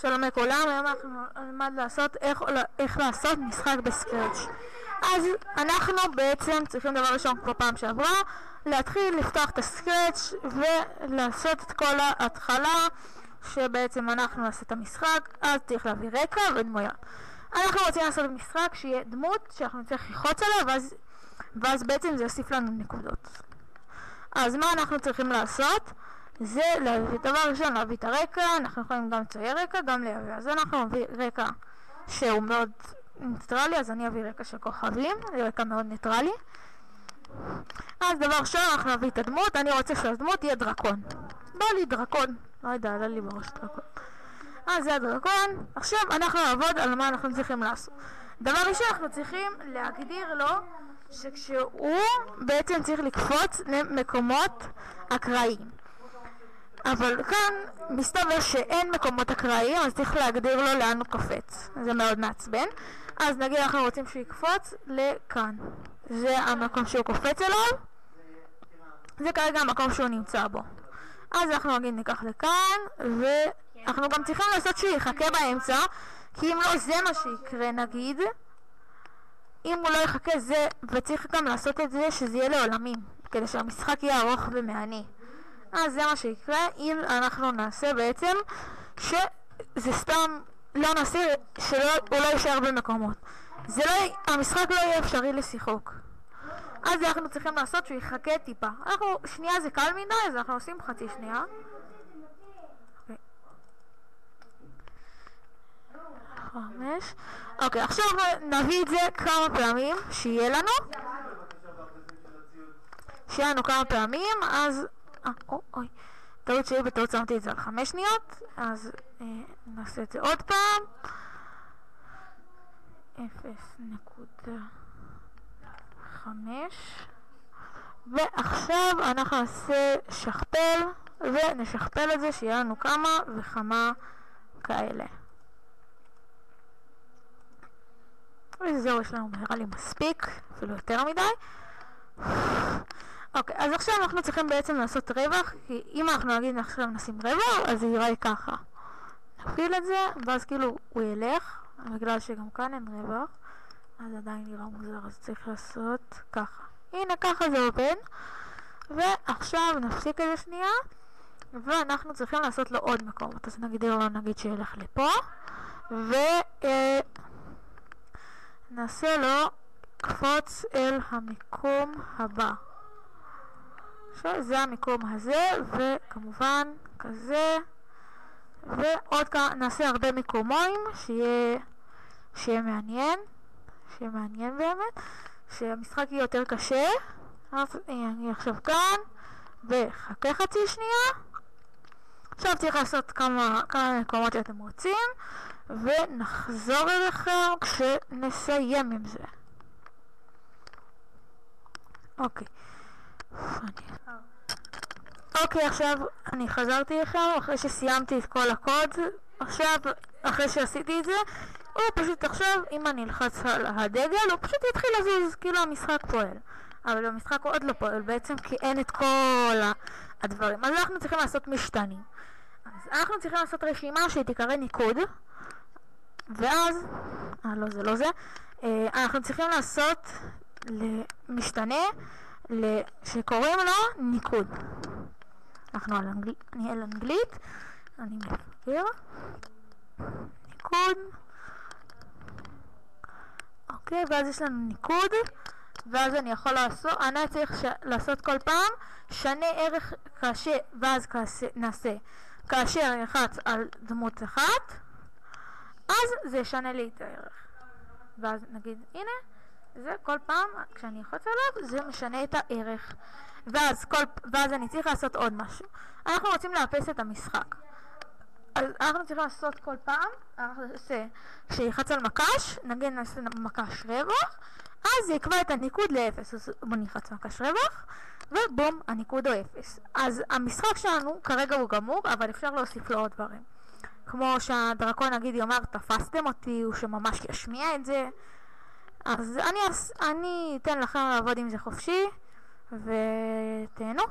שלום לכולם, היום אנחנו נלמד לעשות איך, איך לעשות משחק בסקרץ'. אז אנחנו בעצם צריכים דבר ראשון כמו פעם שעברה להתחיל לפתוח את הסקרץ' ולעשות את כל ההתחלה שבעצם אנחנו נעשה את המשחק אז צריך להביא רקע ודמויות. אנחנו רוצים לעשות משחק שיהיה דמות שאנחנו נצטרך ללחוץ עליה ואז, ואז בעצם זה יוסיף לנו נקודות. אז מה אנחנו צריכים לעשות? זה להביא, דבר ראשון להביא את הרקע, אנחנו יכולים גם לצייר רקע, גם להביא, אז אנחנו נביא רקע שהוא מאוד ניטרלי, אז אני אביא רקע של כוכבים, זה רקע מאוד ניטרלי. אז דבר ראשון אנחנו נביא את הדמות, אני רוצה שהדמות תהיה דרקון. בא לי דרקון, לא יודע, עלה לי בראש דרקון. אז זה הדרקון, עכשיו אנחנו נעבוד על מה אנחנו צריכים לעשות. דבר ראשון אנחנו צריכים להגדיר לו שכשהוא בעצם צריך לקפוץ למקומות אקראיים. אבל כאן מסתבר שאין מקומות אקראיים אז צריך להגדיר לו לאן הוא קופץ. זה מאוד מעצבן. אז נגיד אנחנו רוצים שהוא יקפוץ לכאן. זה המקום שהוא קופץ אליו זה כרגע המקום שהוא נמצא בו. אז אנחנו נגיד ניקח לכאן ואנחנו גם צריכים לעשות שהוא יחכה באמצע כי אם לא זה מה שיקרה נגיד. אם הוא לא יחכה זה וצריך גם לעשות את זה שזה יהיה לעולמים כדי שהמשחק יהיה ארוך ומענה אז זה מה שיקרה אם אנחנו נעשה בעצם שזה סתם לא נעשה, שהוא לא יישאר במקומות. זה לא, המשחק לא יהיה אפשרי לשיחוק. אז אנחנו צריכים לעשות שהוא יחכה טיפה. אנחנו, שנייה זה קל מדי, אז אנחנו עושים חצי שנייה. חמש. אוקיי, עכשיו נביא את זה כמה פעמים, שיהיה לנו. שיהיה לנו כמה פעמים, אז אה, אוי, טעות שלי בטעות שמתי את זה על חמש שניות, אז אה, נעשה את זה עוד פעם. אפס נקודה חמש ועכשיו אנחנו נעשה שכפל ונשכפל את זה שיהיה לנו כמה וכמה כאלה. וזהו, יש לנו נראה לי מספיק, אפילו יותר מדי. אוקיי, אז עכשיו אנחנו צריכים בעצם לעשות רווח, כי אם אנחנו נגיד עכשיו נשים רווח, אז זה ייראה ככה. נפעיל את זה, ואז כאילו הוא ילך, בגלל שגם כאן אין רווח, אז עדיין נראה מוזר, אז צריך לעשות ככה. הנה ככה זה עובד, ועכשיו נפסיק את זה שנייה, ואנחנו צריכים לעשות לו עוד מקומות, אז נגדיר לו נגיד שילך לפה, ונעשה לו קפוץ אל המיקום הבא. שזה המיקום הזה, וכמובן כזה, ועוד כמה, נעשה הרבה מיקומיים, שיהיה, שיהיה מעניין, שיהיה מעניין באמת, שהמשחק יהיה יותר קשה. אז אני עכשיו כאן, וחכה חצי שנייה. עכשיו צריך לעשות כמה, כמה מקומות שאתם רוצים, ונחזור אליכם כשנסיים עם זה. אוקיי. אוקיי, עכשיו אני חזרתי לכם אחרי שסיימתי את כל הקוד. עכשיו, אחרי שעשיתי את זה, הוא פשוט עכשיו, אם אני אלחץ על הדגל, הוא פשוט יתחיל לזוז, כאילו המשחק פועל. אבל המשחק עוד לא פועל בעצם, כי אין את כל הדברים. אז אנחנו צריכים לעשות משתנים. אז אנחנו צריכים לעשות רשימה שתיקרא ניקוד, ואז, אה לא זה לא זה, אה, אנחנו צריכים לעשות למשתנה שקוראים לו ניקוד. אנחנו על אנגלית, אני על אנגלית, אני מפגר, ניקוד, אוקיי, ואז יש לנו ניקוד, ואז אני יכול לעשות, אני צריך ש... לעשות כל פעם, שנה ערך כאשר, ואז כאשר, נעשה, כאשר יחץ על דמות אחת, אז זה ישנה לי את הערך. ואז נגיד, הנה, זה כל פעם, כשאני אלחוץ עליו, זה משנה את הערך. ואז, כל, ואז אני צריך לעשות עוד משהו. אנחנו רוצים לאפס את המשחק. אז אנחנו צריכים לעשות כל פעם, אנחנו כשילחץ על מקש, נגיד נעשה מקש רווח, אז זה יקבע את הניקוד לאפס. אז בוא נלחץ מקש רווח, ובום, הניקוד הוא אפס. אז המשחק שלנו כרגע הוא גמור, אבל אפשר להוסיף לו עוד דברים. כמו שהדרקון נגיד יאמר, תפסתם אותי, הוא שממש ישמיע את זה. אז אני, אני אתן לכם לעבוד עם זה חופשי ותהנו